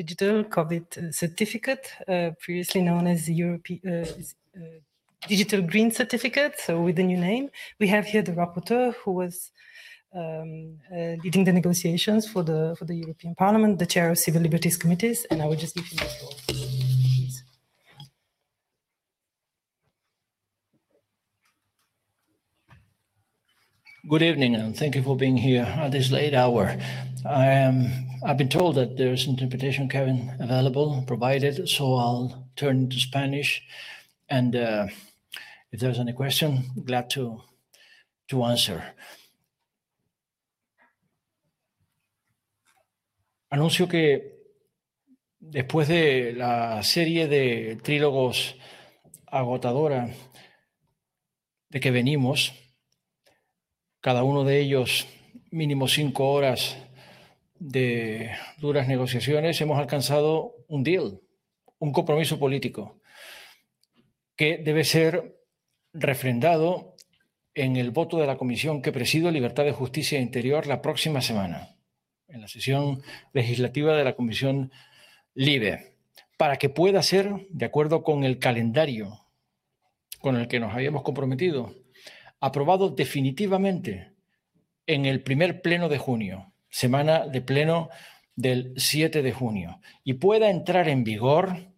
digital COVID certificate, uh, previously known as the European uh, uh, Digital Green Certificate, so with the new name. We have here the rapporteur who was um, leading the negotiations for the for the European Parliament, the chair of Civil Liberties Committees, and I will just give him the floor. Good evening, and thank you for being here at this late hour. I am. I've been told that there's interpretation, Kevin, available, provided, so I'll turn to Spanish. And uh, if there's any question, glad to to answer. Anuncio que después de la serie de trílogos agotadora de que venimos, cada uno de ellos mínimo cinco horas de duras negociaciones, hemos alcanzado un deal, un compromiso político que debe ser refrendado en el voto de la comisión que presido Libertad de Justicia e Interior la próxima semana en la sesión legislativa de la Comisión LIBE, para que pueda ser, de acuerdo con el calendario con el que nos habíamos comprometido, aprobado definitivamente en el primer pleno de junio, semana de pleno del 7 de junio, y pueda entrar en vigor,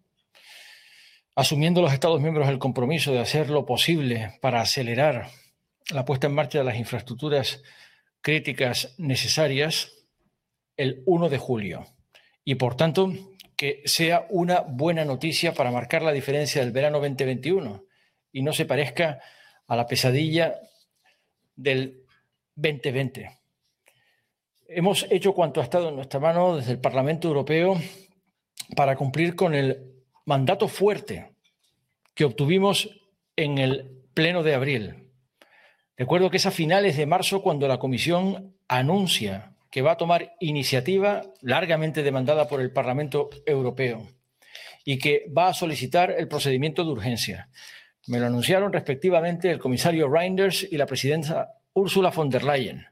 asumiendo los Estados miembros el compromiso de hacer lo posible para acelerar la puesta en marcha de las infraestructuras críticas necesarias, el 1 de julio. Y por tanto, que sea una buena noticia para marcar la diferencia del verano 2021 y no se parezca a la pesadilla del 2020. Hemos hecho cuanto ha estado en nuestra mano desde el Parlamento Europeo para cumplir con el mandato fuerte que obtuvimos en el Pleno de abril. Recuerdo que es a finales de marzo cuando la Comisión anuncia que va a tomar iniciativa largamente demandada por el Parlamento Europeo y que va a solicitar el procedimiento de urgencia. Me lo anunciaron respectivamente el comisario Reinders y la presidenta Ursula von der Leyen.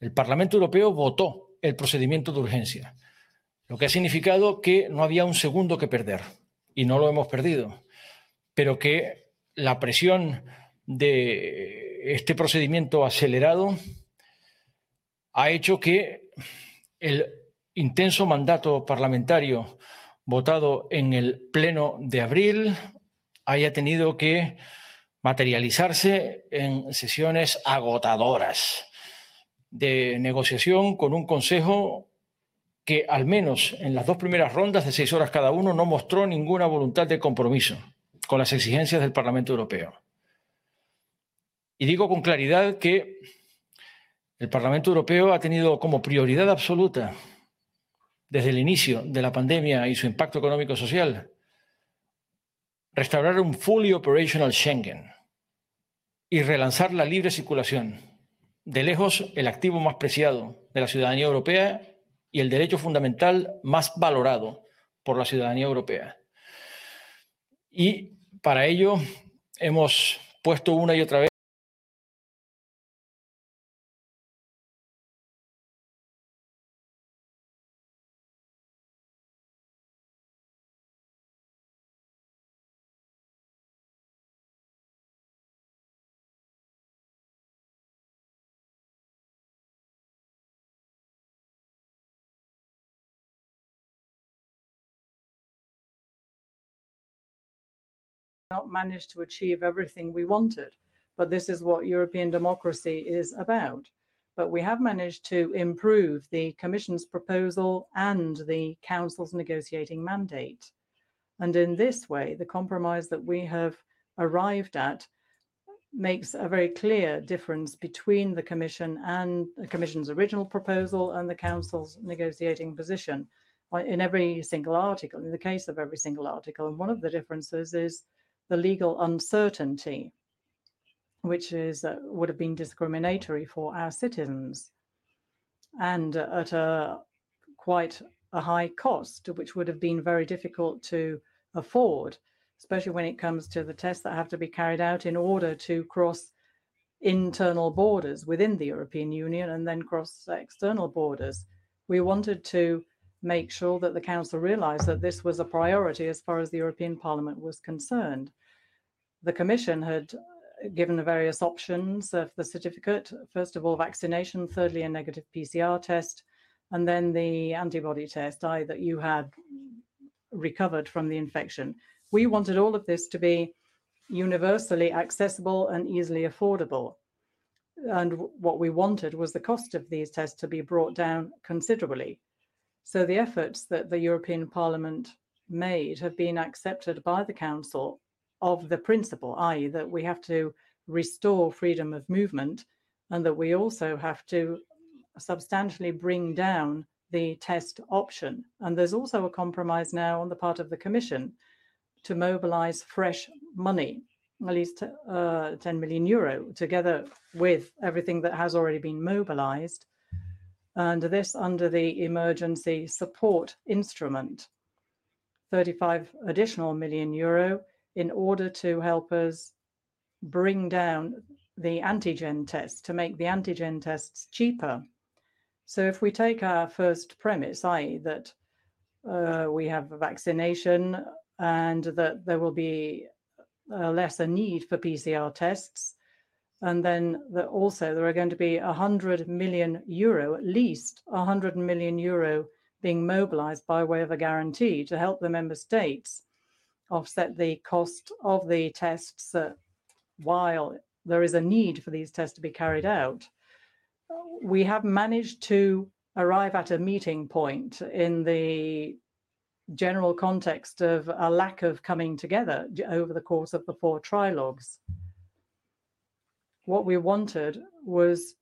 El Parlamento Europeo votó el procedimiento de urgencia, lo que ha significado que no había un segundo que perder y no lo hemos perdido, pero que la presión de este procedimiento acelerado ha hecho que el intenso mandato parlamentario votado en el Pleno de abril haya tenido que materializarse en sesiones agotadoras de negociación con un Consejo que al menos en las dos primeras rondas de seis horas cada uno no mostró ninguna voluntad de compromiso con las exigencias del Parlamento Europeo. Y digo con claridad que el Parlamento Europeo ha tenido como prioridad absoluta desde el inicio de la pandemia y su impacto económico-social restaurar un fully operational Schengen y relanzar la libre circulación, de lejos el activo más preciado de la ciudadanía europea y el derecho fundamental más valorado por la ciudadanía europea. Y para ello hemos puesto una y otra vez not managed to achieve everything we wanted. But this is what European democracy is about. But we have managed to improve the Commission's proposal and the Council's negotiating mandate. And in this way, the compromise that we have arrived at makes a very clear difference between the Commission and the Commission's original proposal and the Council's negotiating position uh, in every single article, in the case of every single article. And one of the differences is the legal uncertainty, which is uh, would have been discriminatory for our citizens, and uh, at a quite a high cost, which would have been very difficult to afford, especially when it comes to the tests that have to be carried out in order to cross internal borders within the European Union and then cross external borders. We wanted to make sure that the Council realised that this was a priority as far as the European Parliament was concerned. The Commission had given the various options of the certificate. First of all, vaccination, thirdly, a negative PCR test, and then the antibody test, i.e., that you had recovered from the infection. We wanted all of this to be universally accessible and easily affordable. And what we wanted was the cost of these tests to be brought down considerably. So the efforts that the European Parliament made have been accepted by the Council of the principle, i.e., that we have to restore freedom of movement and that we also have to substantially bring down the test option. And there's also a compromise now on the part of the Commission to mobilize fresh money, at least uh, 10 million euro, together with everything that has already been mobilized. And this under the emergency support instrument, 35 additional million euro in order to help us bring down the antigen tests, to make the antigen tests cheaper. So if we take our first premise, i.e., that uh, we have a vaccination and that there will be less a lesser need for PCR tests, and then that also there are going to be 100 million euro, at least 100 million euro being mobilized by way of a guarantee to help the member states offset the cost of the tests uh, while there is a need for these tests to be carried out we have managed to arrive at a meeting point in the general context of a lack of coming together over the course of the four trilogues. What we wanted was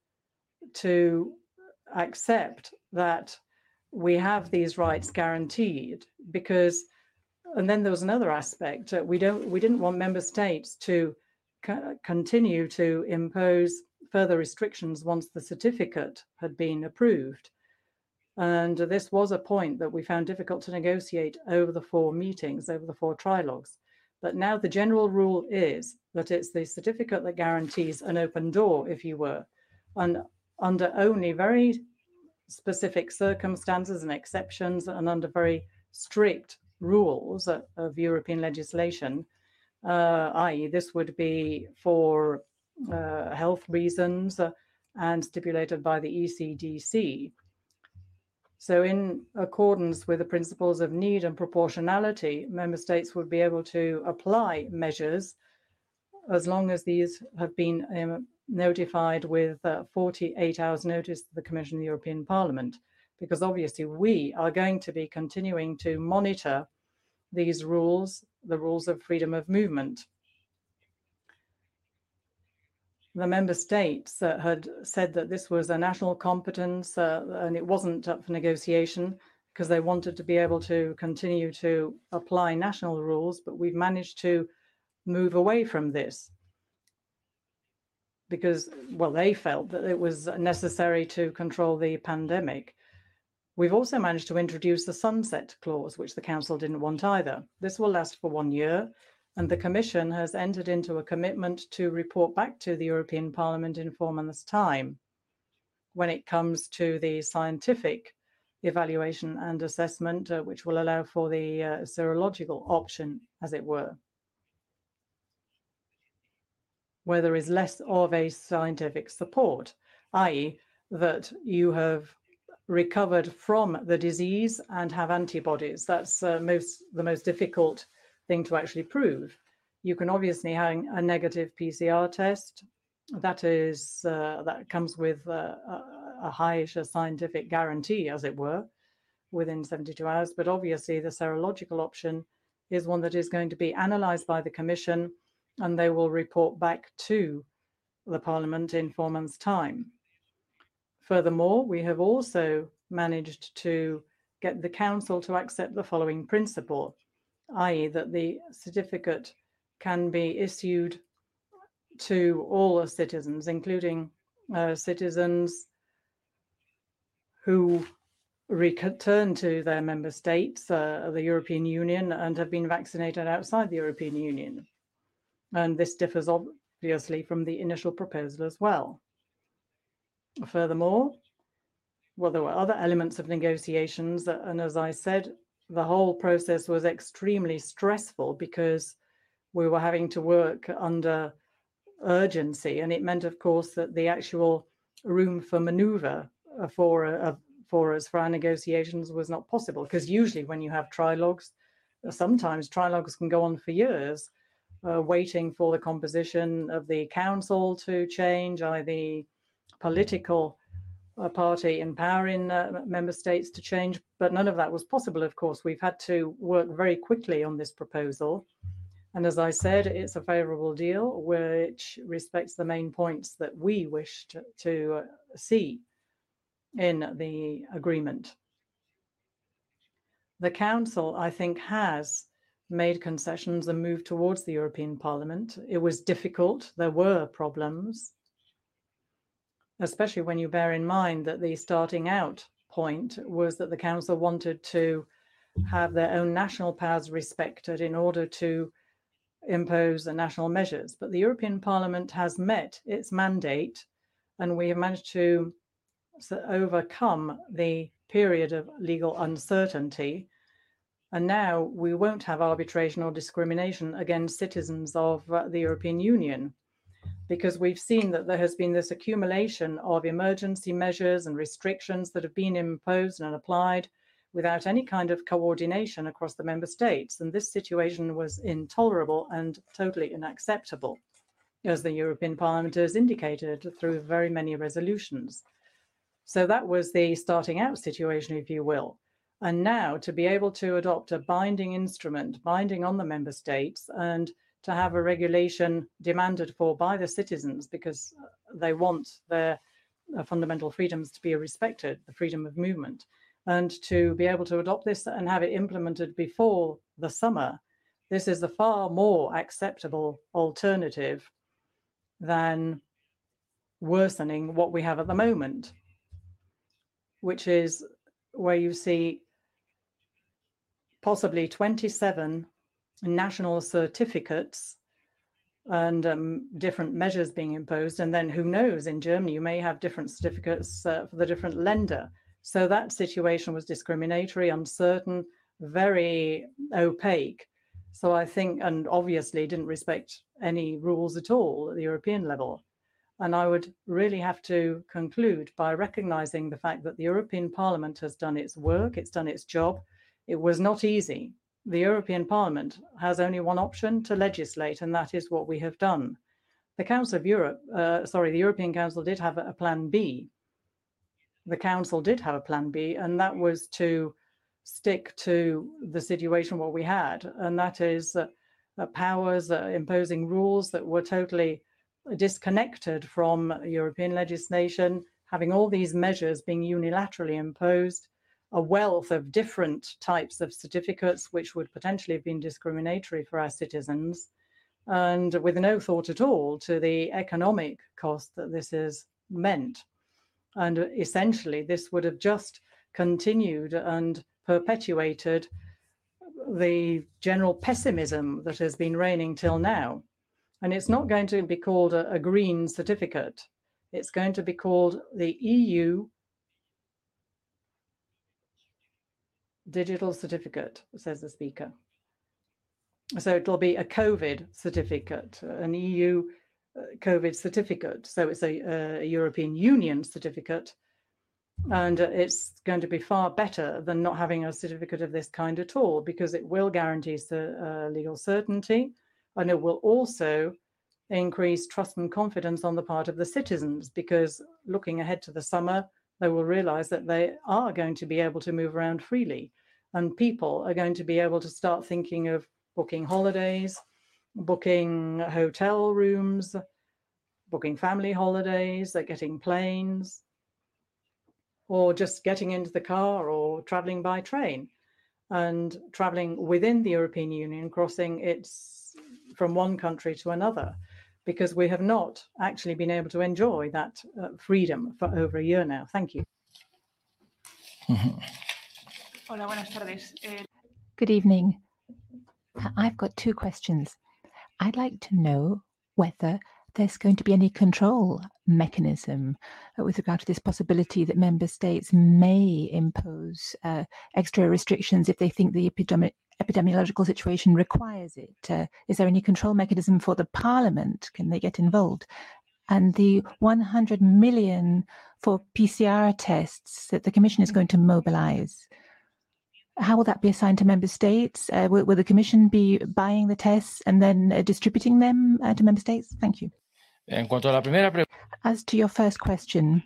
to accept that we have these rights guaranteed because and then there was another aspect we don't we didn't want member states to co continue to impose further restrictions once the certificate had been approved. And this was a point that we found difficult to negotiate over the four meetings, over the four trilogues. But now the general rule is that it's the certificate that guarantees an open door, if you were, and under only very specific circumstances and exceptions and under very strict rules of European legislation, uh, i.e., this would be for uh, health reasons uh, and stipulated by the ECDC. So in accordance with the principles of need and proportionality, member states would be able to apply measures as long as these have been um, notified with uh, 48 hours notice to the Commission of the European Parliament, because obviously we are going to be continuing to monitor these rules, the rules of freedom of movement the member states uh, had said that this was a national competence uh, and it wasn't up for negotiation because they wanted to be able to continue to apply national rules, but we've managed to move away from this because, well, they felt that it was necessary to control the pandemic. We've also managed to introduce the sunset clause, which the Council didn't want either. This will last for one year and the Commission has entered into a commitment to report back to the European Parliament in four months' time when it comes to the scientific evaluation and assessment, uh, which will allow for the uh, serological option, as it were, where there is less of a scientific support, i.e., that you have recovered from the disease and have antibodies. That's uh, most the most difficult thing to actually prove. You can obviously have a negative PCR test. That is uh, that comes with uh, a high scientific guarantee, as it were, within 72 hours. But obviously, the serological option is one that is going to be analysed by the Commission, and they will report back to the Parliament in four months' time. Furthermore, we have also managed to get the Council to accept the following principle i.e., that the certificate can be issued to all citizens, including uh, citizens who return to their member states, uh, the European Union, and have been vaccinated outside the European Union. And this differs obviously from the initial proposal as well. Furthermore, well, there were other elements of negotiations, and as I said, the whole process was extremely stressful because we were having to work under urgency, and it meant, of course, that the actual room for maneuver for uh, for us for our negotiations was not possible because usually when you have trilogues, sometimes trilogues can go on for years, uh, waiting for the composition of the council to change, either the political uh, party in power in uh, member states to change, but none of that was possible, of course. We've had to work very quickly on this proposal. And as I said, it's a favourable deal which respects the main points that we wished to, to uh, see in the agreement. The Council, I think, has made concessions and moved towards the European Parliament. It was difficult, there were problems, especially when you bear in mind that the starting out point was that the Council wanted to have their own national powers respected in order to impose the national measures. But the European Parliament has met its mandate, and we have managed to overcome the period of legal uncertainty. And now we won't have arbitration or discrimination against citizens of uh, the European Union because we've seen that there has been this accumulation of emergency measures and restrictions that have been imposed and applied without any kind of coordination across the member states. And this situation was intolerable and totally unacceptable, as the European Parliament has indicated through very many resolutions. So that was the starting out situation, if you will. And now to be able to adopt a binding instrument, binding on the member states, and to have a regulation demanded for by the citizens because they want their uh, fundamental freedoms to be respected, the freedom of movement, and to be able to adopt this and have it implemented before the summer. This is a far more acceptable alternative than worsening what we have at the moment, which is where you see possibly 27 national certificates and um, different measures being imposed. And then who knows, in Germany, you may have different certificates uh, for the different Länder. So that situation was discriminatory, uncertain, very opaque. So I think, and obviously didn't respect any rules at all at the European level. And I would really have to conclude by recognizing the fact that the European Parliament has done its work, it's done its job. It was not easy the European Parliament has only one option to legislate, and that is what we have done. The Council of Europe, uh, sorry, the European Council did have a plan B. The Council did have a plan B, and that was to stick to the situation what we had, and that is uh, uh, powers imposing rules that were totally disconnected from European legislation, having all these measures being unilaterally imposed a wealth of different types of certificates, which would potentially have been discriminatory for our citizens, and with no thought at all to the economic cost that this has meant. And essentially, this would have just continued and perpetuated the general pessimism that has been reigning till now. And it's not going to be called a, a green certificate. It's going to be called the EU digital certificate, says the speaker. So it'll be a COVID certificate, an EU uh, COVID certificate. So it's a, a European Union certificate. And it's going to be far better than not having a certificate of this kind at all, because it will guarantee uh, legal certainty and it will also increase trust and confidence on the part of the citizens, because looking ahead to the summer, they will realize that they are going to be able to move around freely. And people are going to be able to start thinking of booking holidays, booking hotel rooms, booking family holidays, they're getting planes, or just getting into the car or traveling by train and traveling within the European Union, crossing its from one country to another because we have not actually been able to enjoy that uh, freedom for over a year now. Thank you. Hola, buenas tardes. Eh... Good evening. I've got two questions. I'd like to know whether there's going to be any control mechanism uh, with regard to this possibility that member states may impose uh, extra restrictions if they think the epidemic epidemiological situation requires it. Uh, is there any control mechanism for the parliament? Can they get involved? And the 100 million for PCR tests that the Commission is going to mobilize, how will that be assigned to member states? Uh, will, will, the Commission be buying the tests and then uh, distributing them uh, to member states? Thank you. En cuanto a la primera As to your first question,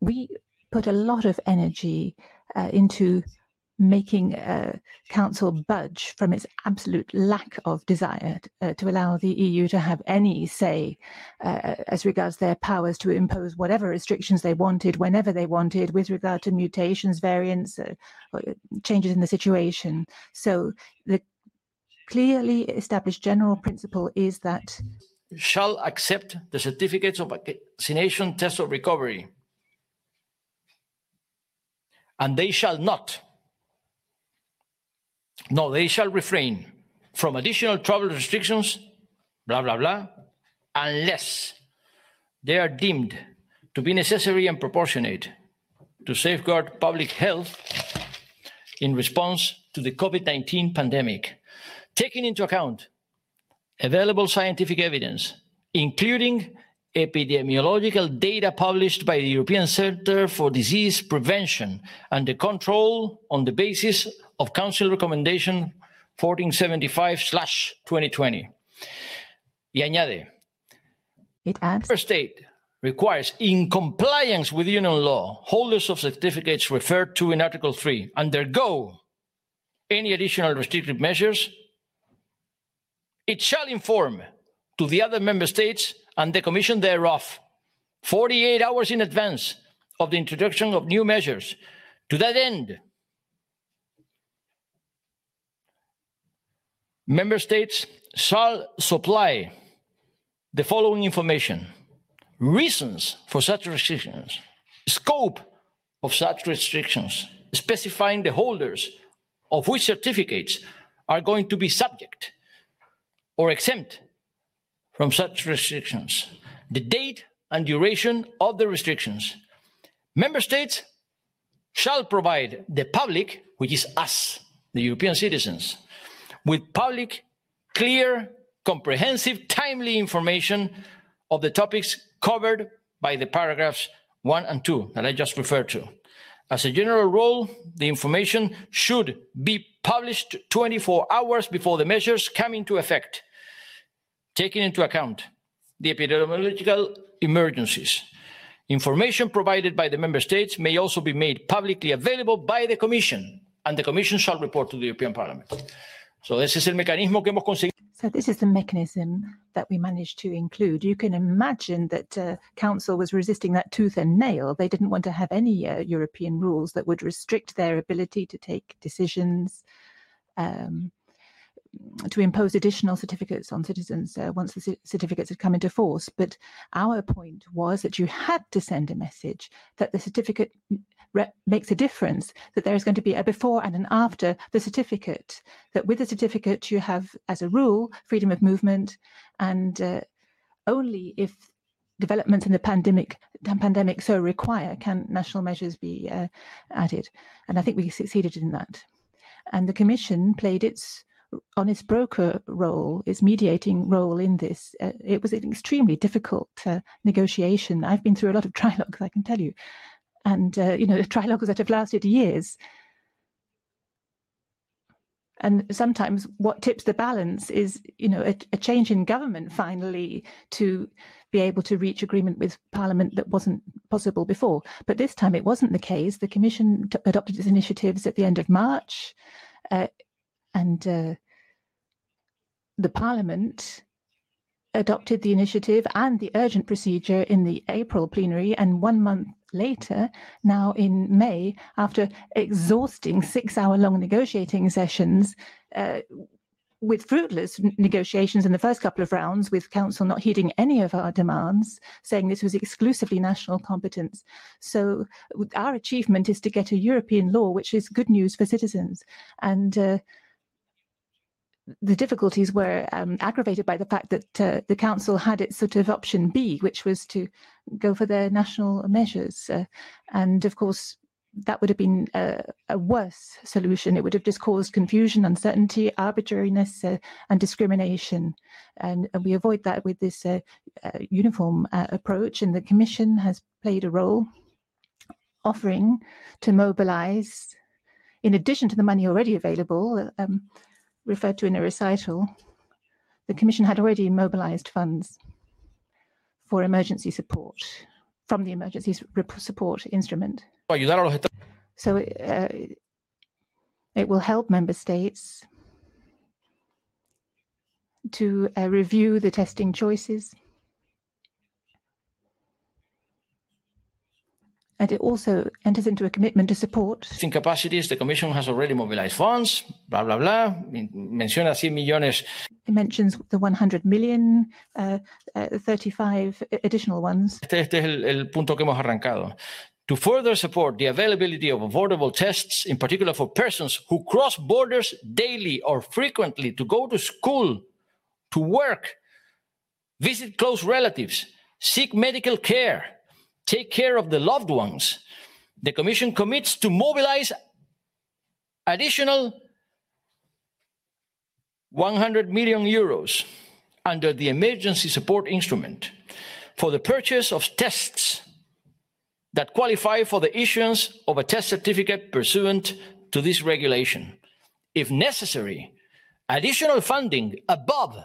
we put a lot of energy uh, into making uh, council budge from its absolute lack of desire uh, to allow the EU to have any say uh, as regards their powers to impose whatever restrictions they wanted, whenever they wanted, with regard to mutations, variants, uh, changes in the situation. So the clearly established general principle is that shall accept the certificates of vaccination test of recovery and they shall not no, they shall refrain from additional travel restrictions, blah, blah, blah, unless they are deemed to be necessary and proportionate to safeguard public health in response to the COVID 19 pandemic, taking into account available scientific evidence, including epidemiological data published by the European Center for Disease Prevention and the Control on the basis of Council Recommendation 1475/2020. Y añade, It adds, Member state requires, in compliance with union law, holders of certificates referred to in Article 3 undergo any additional restrictive measures. It shall inform to the other member states and the Commission thereof 48 hours in advance of the introduction of new measures. To that end, member states shall supply the following information. Reasons for such restrictions, scope of such restrictions, specifying the holders of which certificates are going to be subject or exempt from such restrictions, the date and duration of the restrictions. Member states shall provide the public, which is us, the European citizens, with public, clear, comprehensive, timely information of the topics covered by the paragraphs one and two that I just referred to. As a general rule, the information should be published 24 hours before the measures come into effect, taking into account the epidemiological emergencies. Information provided by the member states may also be made publicly available by the Commission, and the Commission shall report to the European Parliament. So el mecanismo que hemos conseguido. So this is the mechanism that we managed to include. You can imagine that uh, Council was resisting that tooth and nail. They didn't want to have any uh, European rules that would restrict their ability to take decisions, um, to impose additional certificates on citizens uh, once the certificates had come into force. But our point was that you had to send a message that the certificate makes a difference, that there is going to be a before and an after the certificate, that with the certificate you have, as a rule, freedom of movement, and uh, only if developments in the pandemic pandemic so require can national measures be uh, added. And I think we succeeded in that. And the Commission played its on its broker role, its mediating role in this. Uh, it was an extremely difficult uh, negotiation. I've been through a lot of trilogues, I can tell you, and uh, you know trilogues that have lasted years. And sometimes what tips the balance is, you know, a, a, change in government finally to be able to reach agreement with Parliament that wasn't possible before. But this time it wasn't the case. The Commission adopted its initiatives at the end of March, uh, and uh, the Parliament adopted the initiative and the urgent procedure in the April plenary, and one month later, now in May, after exhausting six hour long negotiating sessions, uh, with fruitless negotiations in the first couple of rounds, with Council not heeding any of our demands, saying this was exclusively national competence. So, our achievement is to get a European law, which is good news for citizens. And uh, the difficulties were um, aggravated by the fact that uh, the council had its sort of option B, which was to go for their national measures. Uh, and of course, that would have been a, a, worse solution. It would have just caused confusion, uncertainty, arbitrariness, uh, and discrimination. And, and, we avoid that with this uh, uh, uniform uh, approach. And the Commission has played a role offering to mobilize, in addition to the money already available, um, referred to in a recital, the Commission had already mobilized funds for emergency support from the emergency support instrument. So uh, it will help member states to uh, review the testing choices. And it also enters into a commitment to support. Incapacities, the Commission has already mobilized funds, blah, blah, blah. Menciona 100 millones. It mentions the 100 million, uh, uh, 35 additional ones. Este, este es el, el punto que hemos arrancado. To further support the availability of affordable tests, in particular for persons who cross borders daily or frequently to go to school, to work, visit close relatives, seek medical care, take care of the loved ones, the Commission commits to mobilize additional 100 million euros under the emergency support instrument for the purchase of tests that qualify for the issuance of a test certificate pursuant to this regulation. If necessary, additional funding above,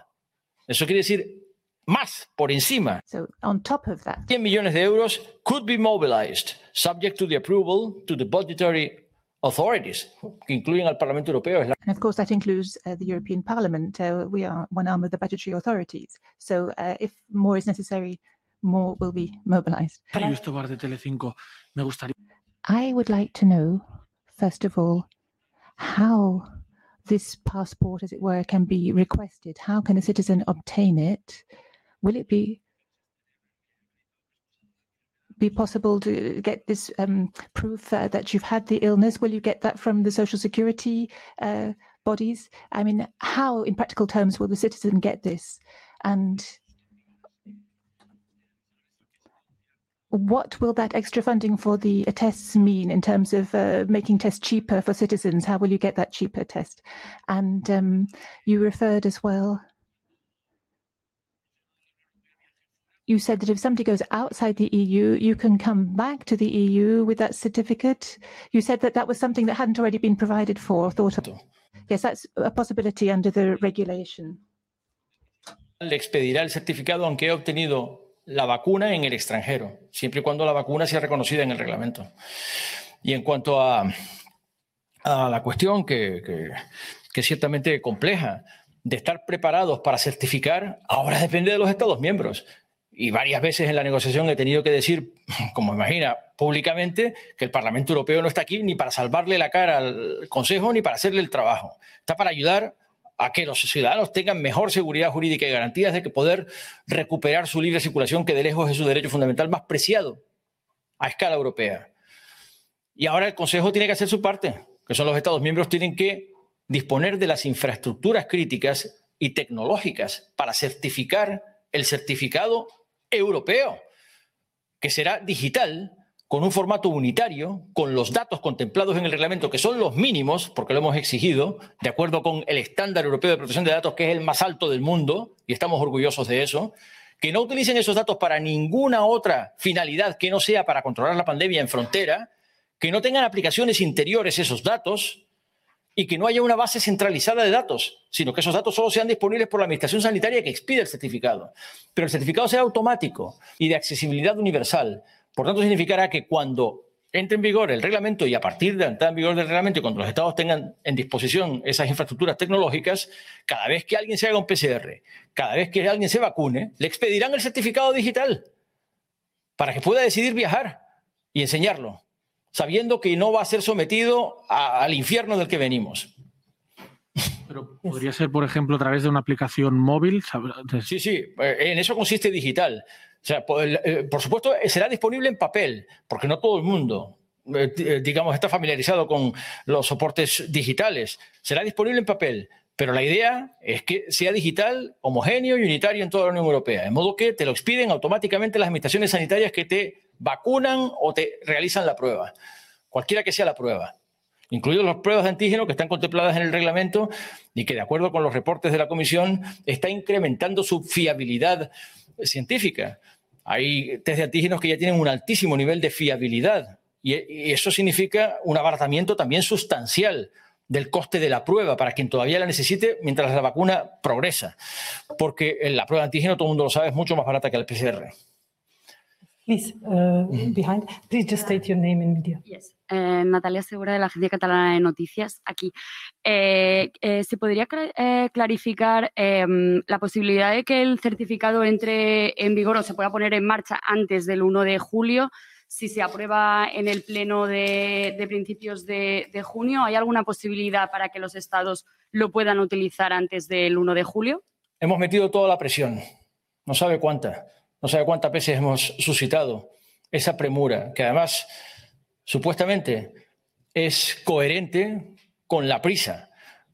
eso quiere decir más por encima. So on top of that, 100 millones de euros could be mobilized subject to the approval to the budgetary authorities, que incluyen al Parlamento Europeo. And of course, that includes uh, the European Parliament. Uh, we are one arm of the budgetary authorities. So uh, if more is necessary, more will be mobilized. I would like to know, first of all, how this passport, as it were, can be requested. How can a citizen obtain it? Will it be be possible to get this um, proof uh, that you've had the illness? Will you get that from the social security uh, bodies? I mean, how, in practical terms, will the citizen get this? And what will that extra funding for the tests mean in terms of uh, making tests cheaper for citizens? How will you get that cheaper test? And um, you referred as well you said that if somebody goes outside the EU, you can come back to the EU with that certificate. You said that that was something that hadn't already been provided for, thought of. Yes, that's a possibility under the regulation. Le expedirá el certificado aunque he obtenido la vacuna en el extranjero, siempre y cuando la vacuna sea reconocida en el reglamento. Y en cuanto a, a la cuestión que, que, que es ciertamente compleja, de estar preparados para certificar, ahora depende de los Estados miembros y varias veces en la negociación he tenido que decir, como imagina, públicamente, que el Parlamento Europeo no está aquí ni para salvarle la cara al Consejo ni para hacerle el trabajo. Está para ayudar a que los ciudadanos tengan mejor seguridad jurídica y garantías de que poder recuperar su libre circulación, que de lejos es su derecho fundamental más preciado a escala europea. Y ahora el Consejo tiene que hacer su parte, que son los Estados miembros, tienen que disponer de las infraestructuras críticas y tecnológicas para certificar el certificado europeo, que será digital, con un formato unitario, con los datos contemplados en el reglamento, que son los mínimos, porque lo hemos exigido, de acuerdo con el estándar europeo de protección de datos, que es el más alto del mundo, y estamos orgullosos de eso, que no utilicen esos datos para ninguna otra finalidad que no sea para controlar la pandemia en frontera, que no tengan aplicaciones interiores esos datos, y que no haya una base centralizada de datos, sino que esos datos solo sean disponibles por la Administración Sanitaria que expide el certificado. Pero el certificado sea automático y de accesibilidad universal. Por tanto, significará que cuando entre en vigor el reglamento y a partir de la entrada en vigor del reglamento y cuando los estados tengan en disposición esas infraestructuras tecnológicas, cada vez que alguien se haga un PCR, cada vez que alguien se vacune, le expedirán el certificado digital para que pueda decidir viajar y enseñarlo sabiendo que no va a ser sometido a, al infierno del que venimos. Pero podría ser, por ejemplo, a través de una aplicación móvil. Sí, sí, eh, en eso consiste digital. O sea, por, eh, por supuesto, será disponible en papel, porque no todo el mundo, eh, digamos, está familiarizado con los soportes digitales. Será disponible en papel, Pero la idea es que sea digital, homogéneo y unitario en toda la Unión Europea, de modo que te lo expiden automáticamente las administraciones sanitarias que te vacunan o te realizan la prueba, cualquiera que sea la prueba, incluidos las pruebas de antígeno que están contempladas en el reglamento y que, de acuerdo con los reportes de la Comisión, está incrementando su fiabilidad científica. Hay test de antígenos que ya tienen un altísimo nivel de fiabilidad y eso significa un abaratamiento también sustancial del coste de la prueba para quien todavía la necesite mientras la vacuna progresa, porque la prueba de antígeno, todo el mundo lo sabe, es mucho más barata que el PCR. Please, uh, behind. Please just state your name and media. Yes. Eh, Natalia Segura de la Agencia Catalana de Noticias, aquí. Eh, eh, ¿Se podría clarificar em, la posibilidad de que el certificado entre en vigor o se pueda poner en marcha antes del 1 de julio? Si se aprueba en el pleno de, principios de, de, junio, ¿hay alguna posibilidad para que los estados lo puedan utilizar antes del 1 de julio? Hemos metido toda la presión, no sabe cuánta no sabe cuántas veces hemos suscitado esa premura, que además supuestamente es coherente con la prisa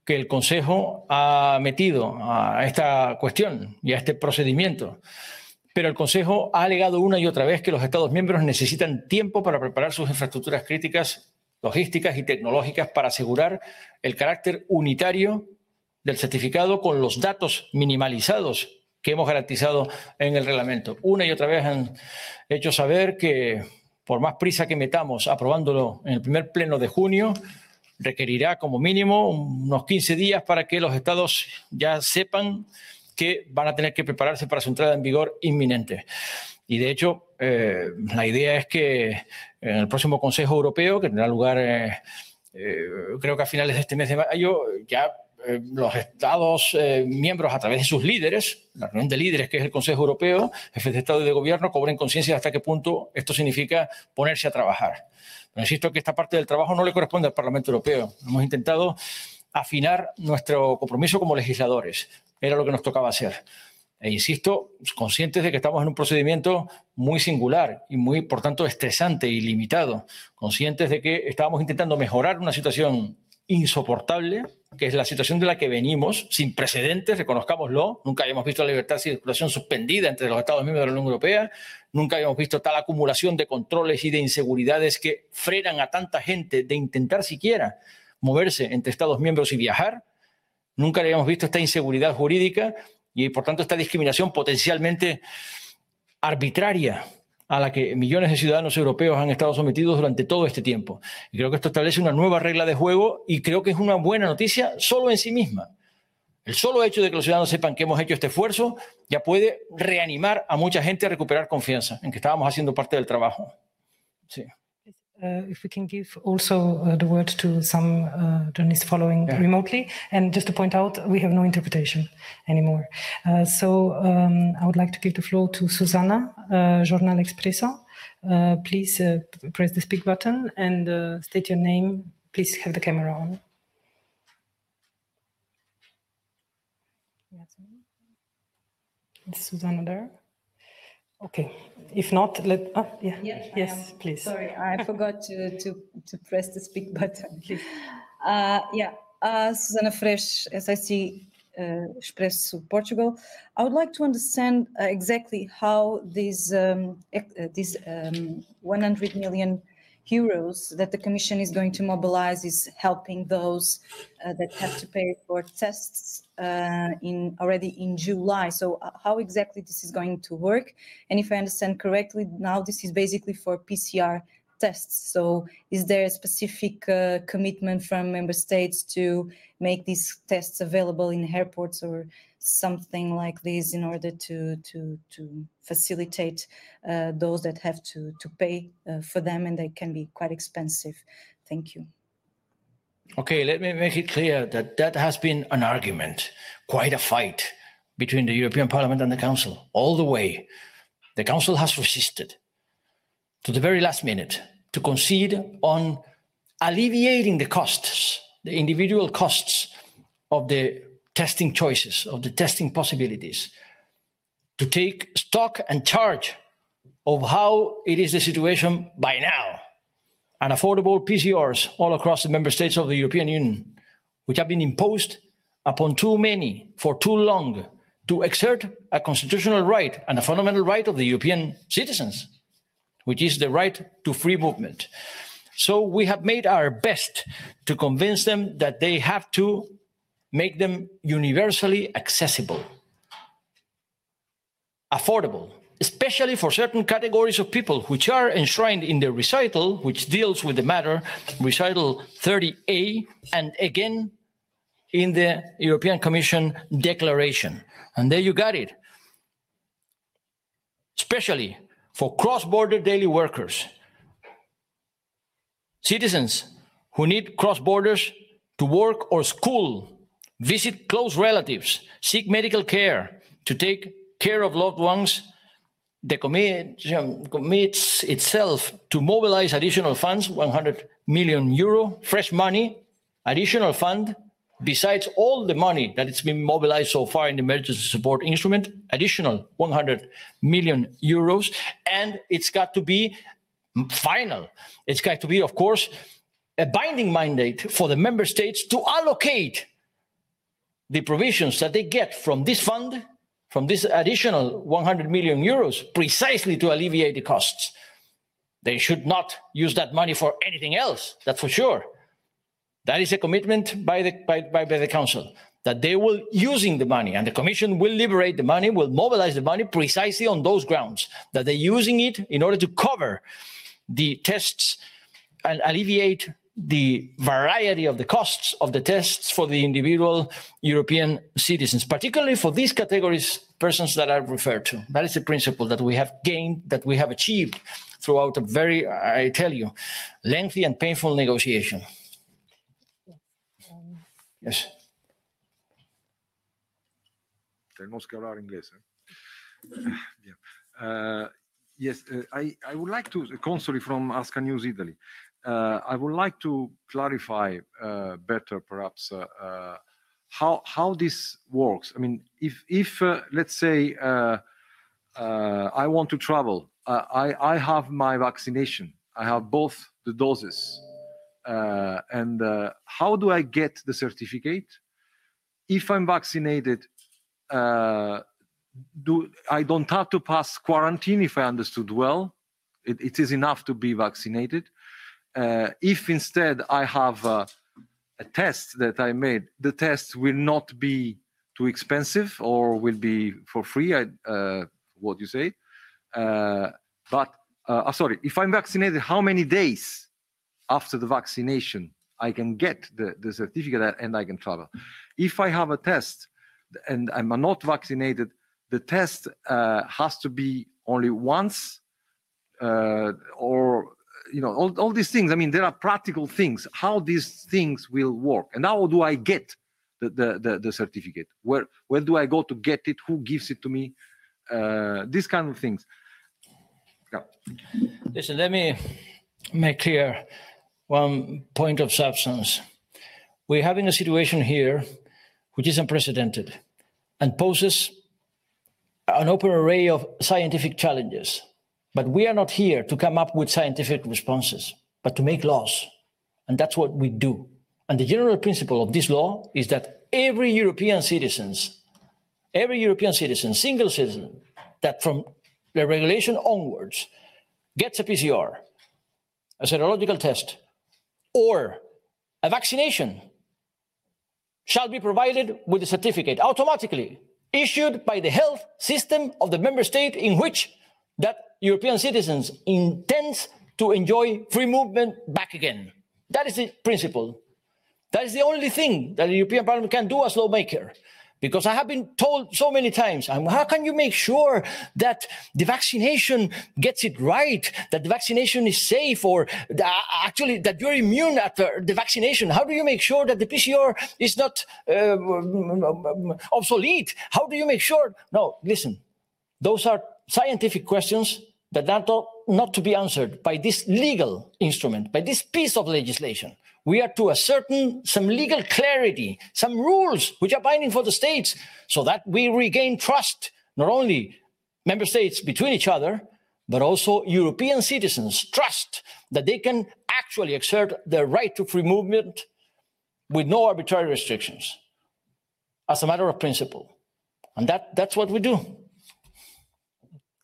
que el Consejo ha metido a esta cuestión y a este procedimiento. Pero el Consejo ha alegado una y otra vez que los Estados miembros necesitan tiempo para preparar sus infraestructuras críticas, logísticas y tecnológicas para asegurar el carácter unitario del certificado con los datos minimalizados que hemos garantizado en el reglamento. Una y otra vez han hecho saber que por más prisa que metamos aprobándolo en el primer pleno de junio, requerirá como mínimo unos 15 días para que los estados ya sepan que van a tener que prepararse para su entrada en vigor inminente. Y de hecho, eh, la idea es que en el próximo Consejo Europeo, que tendrá lugar eh, eh, creo que a finales de este mes de mayo, ya eh, los Estados eh, miembros, a través de sus líderes, la reunión de líderes que es el Consejo Europeo, jefes de Estado y de Gobierno, cobren conciencia de hasta qué punto esto significa ponerse a trabajar. Insisto que esta parte del trabajo no le corresponde al Parlamento Europeo. Hemos intentado afinar nuestro compromiso como legisladores. Era lo que nos tocaba hacer. E insisto, conscientes de que estamos en un procedimiento muy singular y muy, por tanto, estresante y limitado. Conscientes de que estábamos intentando mejorar una situación insoportable, que es la situación de la que venimos, sin precedentes, reconozcámoslo. Nunca habíamos visto la libertad de circulación suspendida entre los Estados miembros de la Unión Europea. Nunca habíamos visto tal acumulación de controles y de inseguridades que frenan a tanta gente de intentar siquiera moverse entre Estados miembros y viajar. Nunca habíamos visto esta inseguridad jurídica y, por tanto, esta discriminación potencialmente arbitraria a la que millones de ciudadanos europeos han estado sometidos durante todo este tiempo. Y creo que esto establece una nueva regla de juego y creo que es una buena noticia solo en sí misma. El solo hecho de que los ciudadanos sepan que hemos hecho este esfuerzo ya puede reanimar a mucha gente a recuperar confianza en que estábamos haciendo parte del trabajo. Sí. Uh, if we can give also uh, the word to some uh, journalists following yeah. remotely. And just to point out, we have no interpretation anymore. Uh, so um, I would like to give the floor to Susanna, uh, Jornal Expresso. Uh, please press the speak button and state your name. Please have the camera on. Is Susanna there? Okay. If not, let, uh, yeah, yeah yes, please. Sorry, I forgot to, to, to press the speak button. Uh, yeah, uh, Susana Frexes, SIC uh, Expresso Portugal. I would like to understand uh, exactly how these, um, uh, these um, 100 million euros that the Commission is going to mobilize is helping those uh, that have to pay for tests uh, in already in July. So uh, how exactly this is going to work? And if I understand correctly, now this is basically for PCR tests. So is there a specific uh, commitment from member states to make these tests available in airports or something like this in order to to to facilitate uh, those that have to to pay uh, for them and they can be quite expensive. Thank you. Okay, let me make it clear that that has been an argument, quite a fight between the European Parliament and the Council all the way. The Council has resisted to the very last minute to concede on alleviating the costs, the individual costs of the testing choices, of the testing possibilities, to take stock and charge of how it is the situation by now, and affordable PCRs all across the member states of the European Union, which have been imposed upon too many for too long to exert a constitutional right and a fundamental right of the European citizens, which is the right to free movement. So we have made our best to convince them that they have to make them universally accessible, affordable, especially for certain categories of people which are enshrined in the recital, which deals with the matter, recital 30A, and again in the European Commission declaration. And there you got it. Especially for cross border daily workers, citizens who need cross borders to work or school, visit close relatives, seek medical care, to take care of loved ones. The commission commits itself to mobilize additional funds, 100 million euro, fresh money, additional fund, besides all the money that it's been mobilized so far in the emergency support instrument, additional 100 million euros, and it's got to be final. It's got to be, of course, a binding mandate for the member states to allocate the provisions that they get from this fund from this additional 100 million euros precisely to alleviate the costs. They should not use that money for anything else, that's for sure. That is a commitment by the, by, by, by the Council that they will using the money and the Commission will liberate the money, will mobilize the money precisely on those grounds, that they're using it in order to cover the tests and alleviate the variety of the costs of the tests for the individual European citizens, particularly for these categories, persons that I referred to. That is the principle that we have gained, that we have achieved throughout a very, I tell you, lengthy and painful negotiation. Yes. Tenemos que hablar inglés. ¿eh? Uh, yes, uh, I, I would like to, Consoli from Askanews Italy. Uh, I would like to clarify uh, better, perhaps, uh, uh how how this works. I mean, if if uh, let's say uh, I want to travel, I I have my vaccination. I have both the doses, and how do I get the certificate? If I'm vaccinated, do I don't have to pass quarantine? If I understood well, it is enough to be vaccinated uh, if instead I have a test that I made, the test will not be too expensive or will be for free, I, uh, what you say. Uh, but, uh, uh, sorry, if I'm vaccinated, how many days after the vaccination I can get the, the certificate and I can travel? If I have a test and I'm not vaccinated, the test uh, has to be only once or you know all, all these things i mean there are practical things how these things will work. And how do i get the the, the, the certificate? Where where do i go to get it? Who gives it to me? Uh, these kind of things. Yeah. listen let me make clear one point of substance. We're having a situation here which is unprecedented and poses an open array of scientific challenges but we are not here to come up with scientific responses, but to make laws. And that's what we do. And the general principle of this law is that every European citizens, every European citizen, single citizen, that from the regulation onwards gets a PCR, a serological test, or a vaccination shall be provided with a certificate automatically issued by the health system of the member state in which that European citizens intends to enjoy free movement back again. That is the principle. That is the only thing that the European Parliament can do as lawmaker. Because I have been told so many times, how can you make sure that the vaccination gets it right, that the vaccination is safe, or actually that you're immune after the vaccination? How do you make sure that the PCR is not uh, obsolete? How do you make sure? No, listen, those are scientific questions that are not to be answered by this legal instrument, by this piece of legislation. We are to ascertain some legal clarity, some rules which are binding for the states, so that we regain trust, not only member states between each other, but also European citizens trust that they can actually exert their right to free movement with no arbitrary restrictions. as a matter of principle. And that, that's what we do.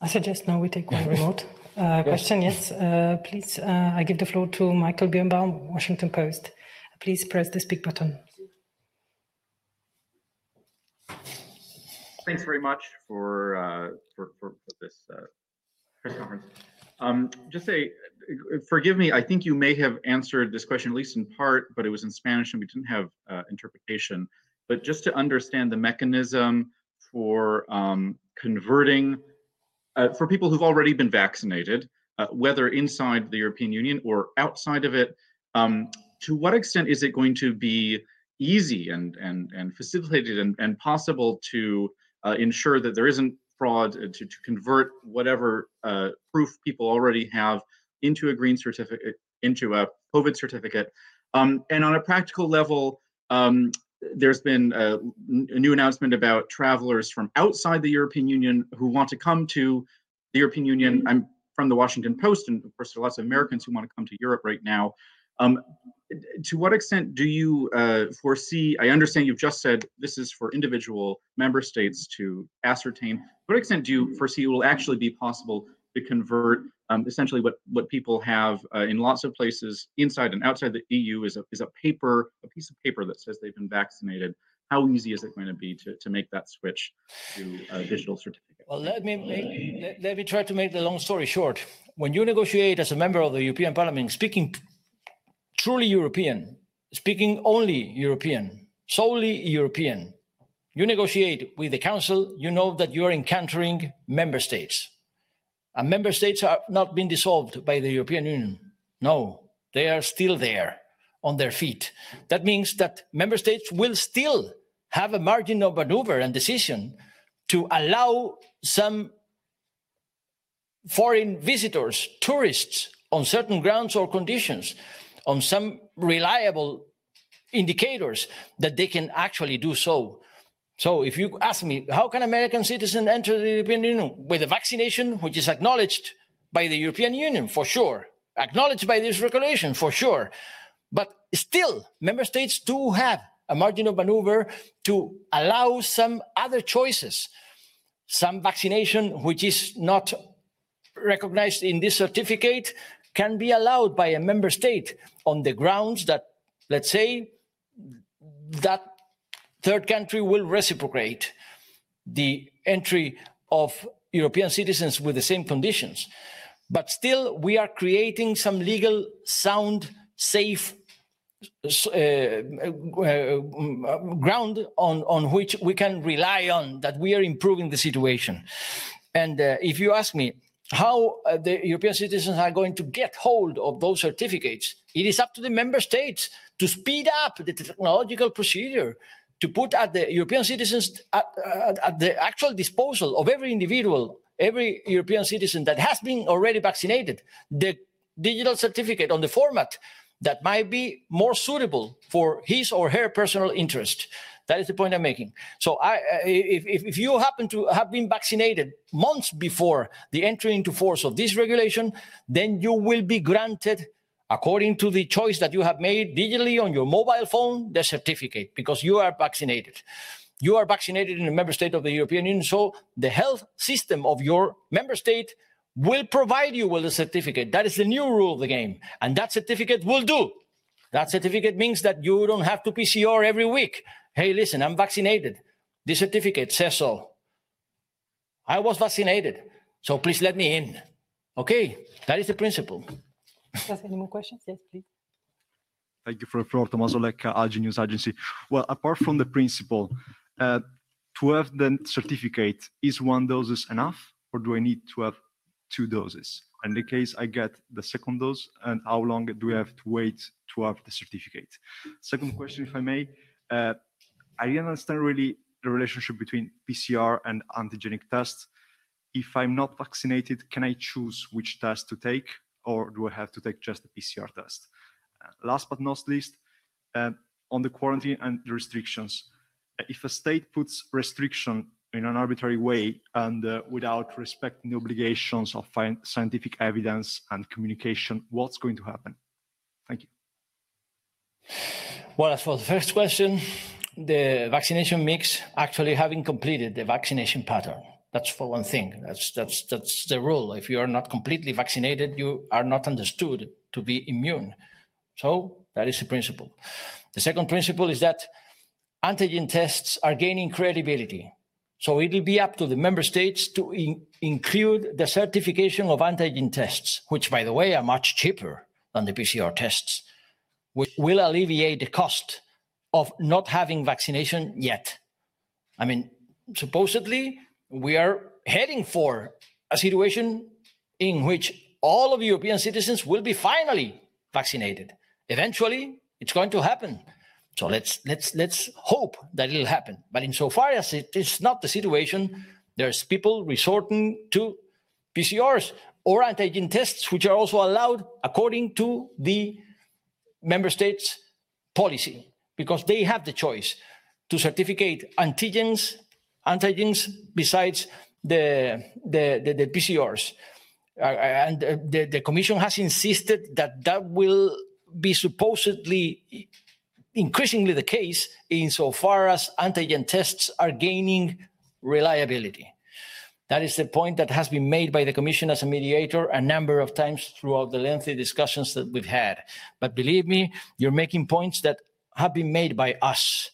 I suggest now we take one remote uh, question. Yes, uh, please. Uh, I give the floor to Michael Birnbaum, Washington Post. Please press the speak button. Thanks very much for uh, for, for, for, this uh, press conference. Um, just say, forgive me. I think you may have answered this question at least in part, but it was in Spanish and we didn't have uh, interpretation. But just to understand the mechanism for um, converting uh, for people who've already been vaccinated, uh, whether inside the European Union or outside of it, um, to what extent is it going to be easy and and and facilitated and, and possible to uh, ensure that there isn't fraud uh, to, to convert whatever uh, proof people already have into a green certificate, into a COVID certificate. Um, and on a practical level, um, there's been a, a, new announcement about travelers from outside the European Union who want to come to the European Union. I'm from the Washington Post, and of course, there are lots of Americans who want to come to Europe right now. Um, to what extent do you uh, foresee? I understand you've just said this is for individual member states to ascertain. To what extent do you foresee it will actually be possible to convert um, essentially what what people have uh, in lots of places inside and outside the EU is a is a paper, a piece of paper that says they've been vaccinated. How easy is it going to be to, to make that switch to a digital certificate? Well, let me make, let, let me try to make the long story short. When you negotiate as a member of the European Parliament, speaking truly European, speaking only European, solely European, you negotiate with the Council, you know that you are encountering member states. And member states have not been dissolved by the European Union. No, they are still there on their feet. That means that member states will still have a margin of maneuver and decision to allow some foreign visitors, tourists, on certain grounds or conditions on some reliable indicators that they can actually do so. So if you ask me, how can American citizens enter the European Union? With a vaccination, which is acknowledged by the European Union, for sure, acknowledged by this regulation, for sure. But still, member states do have a margin of maneuver to allow some other choices, some vaccination which is not recognized in this certificate can be allowed by a member state on the grounds that, let's say, that third country will reciprocate the entry of European citizens with the same conditions. But still, we are creating some legal, sound, safe uh, uh, ground on, on which we can rely on that we are improving the situation. And uh, if you ask me, how uh, the European citizens are going to get hold of those certificates. It is up to the member states to speed up the technological procedure to put at the European citizens at, at, at the actual disposal of every individual, every European citizen that has been already vaccinated, the digital certificate on the format that might be more suitable for his or her personal interest. That is the point I'm making. So, I, if, if you happen to have been vaccinated months before the entry into force of this regulation, then you will be granted, according to the choice that you have made digitally on your mobile phone, the certificate because you are vaccinated. You are vaccinated in a member state of the European Union, so the health system of your member state will provide you with a certificate. That is the new rule of the game, and that certificate will do. That certificate means that you don't have to PCR every week hey, listen, I'm vaccinated. This certificate says so. I was vaccinated, so please let me in. Okay, that is the principle. Does any more questions? Yes, please. Thank you for the floor, Tommaso Lecca, Algi News Agency. Well, apart from the principle, uh, to have the certificate, is one dose enough, or do I need to have two doses? In the case I get the second dose, and how long do I have to wait to have the certificate? Second question, if I may, uh, I didn't understand really the relationship between PCR and antigenic tests. If I'm not vaccinated, can I choose which test to take, or do I have to take just the PCR test? Uh, last but not least, uh, on the quarantine and the restrictions, uh, if a state puts restriction in an arbitrary way and uh, without respecting the obligations of scientific evidence and communication, what's going to happen? Thank you. Well, as for the first question, the vaccination mix actually having completed the vaccination pattern. That's for one thing. That's that's that's the rule. If you are not completely vaccinated, you are not understood to be immune. So that is the principle. The second principle is that antigen tests are gaining credibility. So it will be up to the member states to in- include the certification of antigen tests, which, by the way, are much cheaper than the PCR tests, which will alleviate the cost of not having vaccination yet. I mean, supposedly, we are heading for a situation in which all of European citizens will be finally vaccinated. Eventually, it's going to happen. So let's let's let's hope that it'll happen. But insofar as it is not the situation, there's people resorting to PCRs or antigen tests, which are also allowed according to the member states' policy, because they have the choice to certificate antigens, antigens besides the the, the, the PCRs. Uh, and uh, the, the Commission has insisted that that will be supposedly increasingly the case insofar as antigen tests are gaining reliability. That is the point that has been made by the Commission as a mediator a number of times throughout the lengthy discussions that we've had. But believe me, you're making points that have been made by us.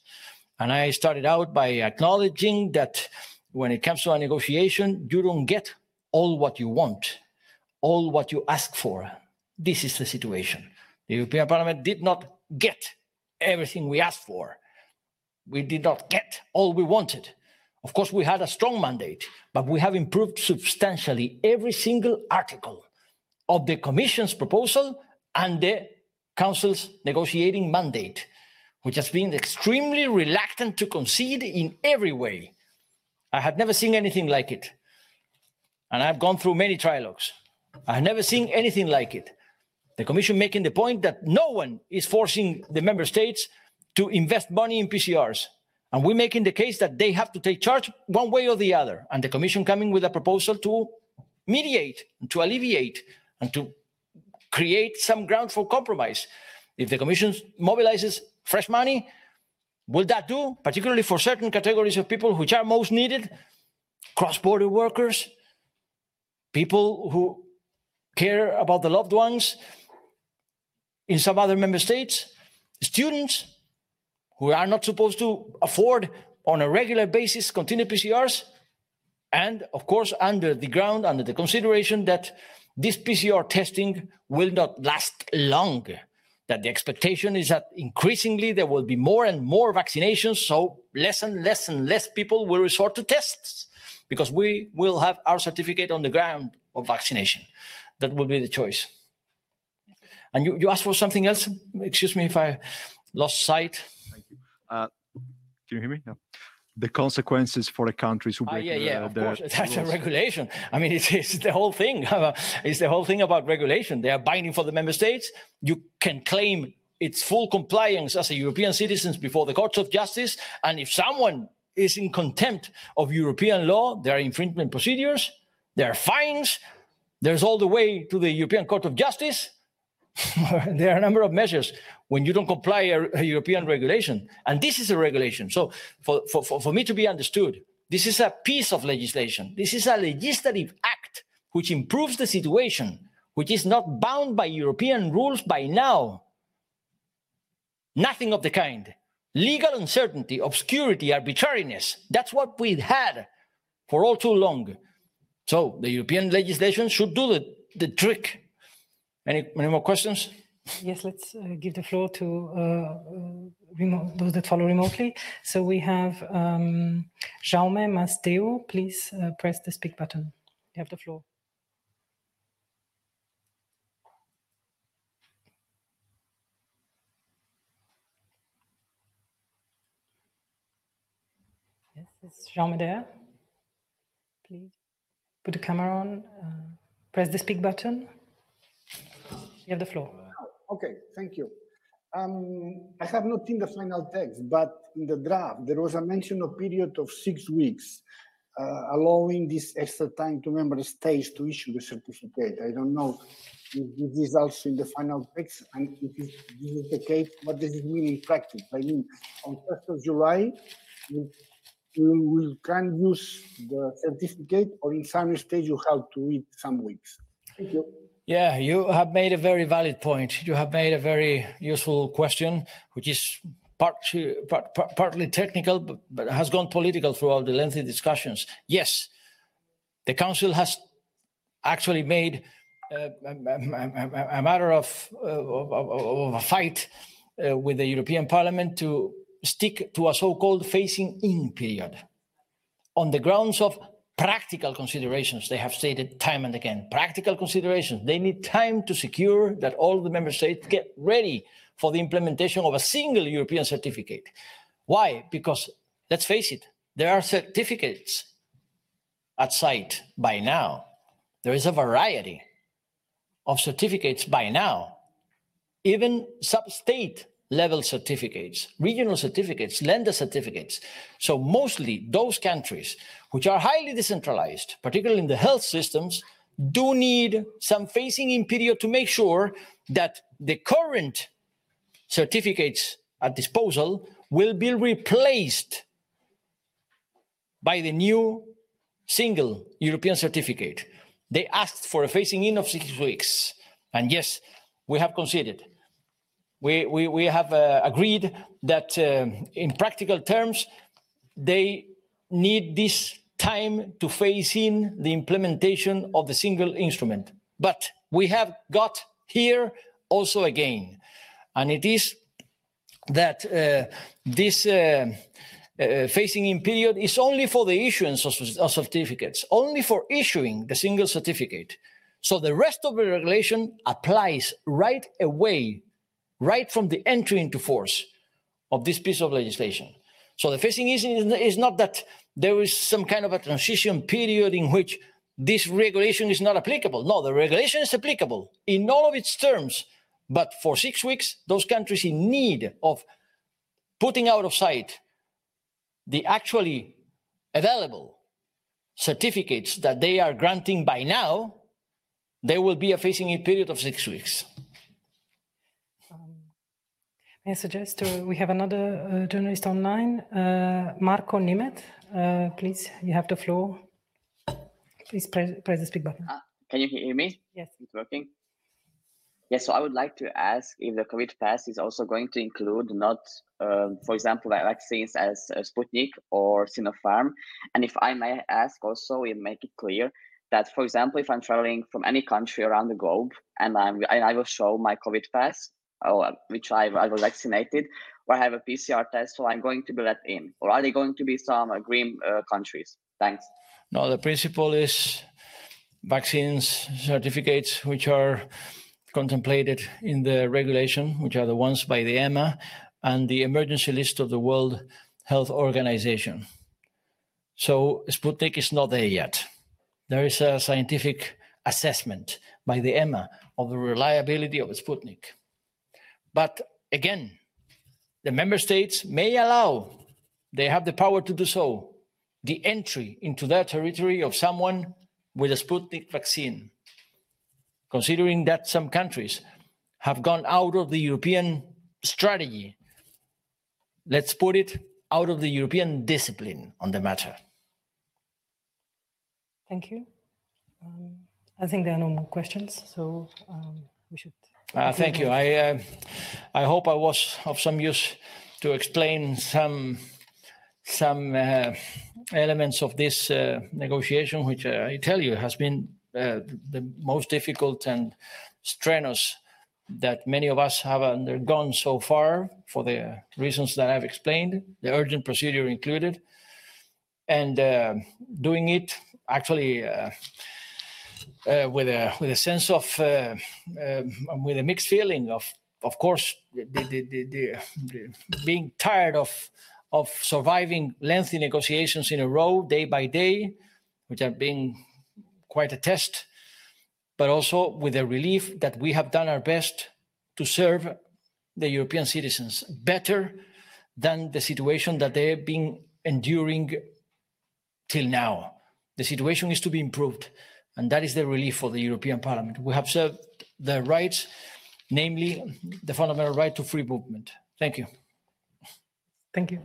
And I started out by acknowledging that when it comes to a negotiation, you don't get all what you want, all what you ask for. This is the situation. The European Parliament did not get everything we asked for. We did not get all we wanted. Of course, we had a strong mandate, but we have improved substantially every single article of the Commission's proposal and the Council's negotiating mandate, which has been extremely reluctant to concede in every way. I had never seen anything like it. And I've gone through many trilogues. I have never seen anything like it. The Commission making the point that no one is forcing the member states to invest money in PCRs. And we're making the case that they have to take charge one way or the other. And the Commission coming with a proposal to mediate, to alleviate, and to create some ground for compromise. If the Commission mobilizes fresh money, will that do, particularly for certain categories of people which are most needed? Cross border workers, people who care about the loved ones. In some other member states, students who are not supposed to afford on a regular basis continued PCRs, and of course, under the ground, under the consideration that this PCR testing will not last long. That the expectation is that increasingly there will be more and more vaccinations, so less and less and less people will resort to tests because we will have our certificate on the ground of vaccination. That will be the choice. And you, you asked for something else? Excuse me if I lost sight. Thank you. Uh, can you hear me? The consequences for the countries who Ah, break yeah, the, yeah, of the course. That's a regulation. I mean, it's, it's the whole thing. it's the whole thing about regulation. They are binding for the member states. You can claim its full compliance as a European citizens before the courts of justice. And if someone is in contempt of European law, there are infringement procedures, there are fines, there's all the way to the European Court of Justice. there are a number of measures when you don't comply a, European regulation. And this is a regulation. So for, for, for, for me to be understood, this is a piece of legislation. This is a legislative act which improves the situation, which is not bound by European rules by now. Nothing of the kind. Legal uncertainty, obscurity, arbitrariness. That's what we've had for all too long. So the European legislation should do the, the trick. Any, any more questions? Yes, let's uh, give the floor to uh, uh, remo- those that follow remotely. So we have um, Jaume Masdeu. Please uh, press the speak button. You have the floor. Yes, is Jaume there? Please put the camera on. Uh, press the speak button. You have the floor. Okay, thank you. Um, I have not seen the final text, but in the draft, there was a mention of period of six weeks. uh, allowing this extra time to member states to issue the certificate. I don't know if this is also in the final text, and if this is the case, what does it mean in practice? I mean, on 1st of July, we, we can use the certificate, or in some stage you have to wait some weeks. Thank you. Yeah, you have made a very valid point. You have made a very useful question, which is part, part, part, partly technical, but, but has gone political throughout the lengthy discussions. Yes, the Council has actually made uh, a, a, a, matter of, uh, of, of, a fight uh, with the European Parliament to stick to a so-called phasing-in period on the grounds of practical considerations they have stated time and again practical considerations. They need time to secure that all the member states get ready for the implementation of a single european certificate. Why? Because let's face it there are certificates at site by now. There is a variety of certificates by now. Even sub-state level certificates, regional certificates, Länder certificates. So mostly those countries which are highly decentralized, particularly in the health systems, do need some phasing in period to make sure that the current certificates at disposal will be replaced by the new single European certificate. They asked for a phasing in of six weeks. And yes, we have conceded we, we, we have uh, agreed that uh, in practical terms, they need this time to phase in the implementation of the single instrument. But we have got here also again, and it is that uh, this uh, uh, phasing in period is only for the issuance of, of certificates, only for issuing the single certificate. So the rest of the regulation applies right away right from the entry into force of this piece of legislation. So the phasing in is not that there is some kind of a transition period in which this regulation is not applicable. No, the regulation is applicable in all of its terms. But for six weeks, those countries in need of putting out of sight the actually available certificates that they are granting by now, there will be a in period of six weeks. I suggest uh, we have another uh, journalist online, uh, Marco Nimet. Uh, please, you have the floor. Please press, press the speak button. Can you hear me? Yes. It's working. Yes, so I would like to ask if the COVID pass is also going to include not, um, for example, like vaccines as uh, Sputnik or Sinopharm. And if I may ask also, we make it clear that, for example, if I'm traveling from any country around the globe and, I'm, and I will show my COVID pass, which I, I was vaccinated, or I have a PCR test, so I'm going to be let in? Or are they going to be some uh, green uh, countries? Thanks. No, the principle is vaccines certificates, which are contemplated in the regulation, which are the ones by the EMA and the emergency list of the World Health Organization. So Sputnik is not there yet. There is a scientific assessment by the EMA of the reliability of Sputnik. But again, the member states may allow, they have the power to do so, the entry into their territory of someone with a Sputnik vaccine, considering that some countries have gone out of the European strategy. Let's put it out of the European discipline on the matter. Thank you. Um, I think there are no more questions, so um, we should uh, thank you. I uh, I hope I was of some use to explain some some uh, elements of this uh, negotiation, which uh, I tell you has been uh, the most difficult and strenuous that many of us have undergone so far for the reasons that I've explained, the urgent procedure included, and doing it actually uh, with a with a sense of uh, uh, with a mixed feeling of of course the, the, the, being tired of of surviving lengthy negotiations in a row day by day, which have been quite a test, but also with a relief that we have done our best to serve the European citizens better than the situation that they've been enduring till now. The situation is to be improved, and that is the relief for the European Parliament. We have served the rights, namely the fundamental right to free movement. Thank you. Thank you.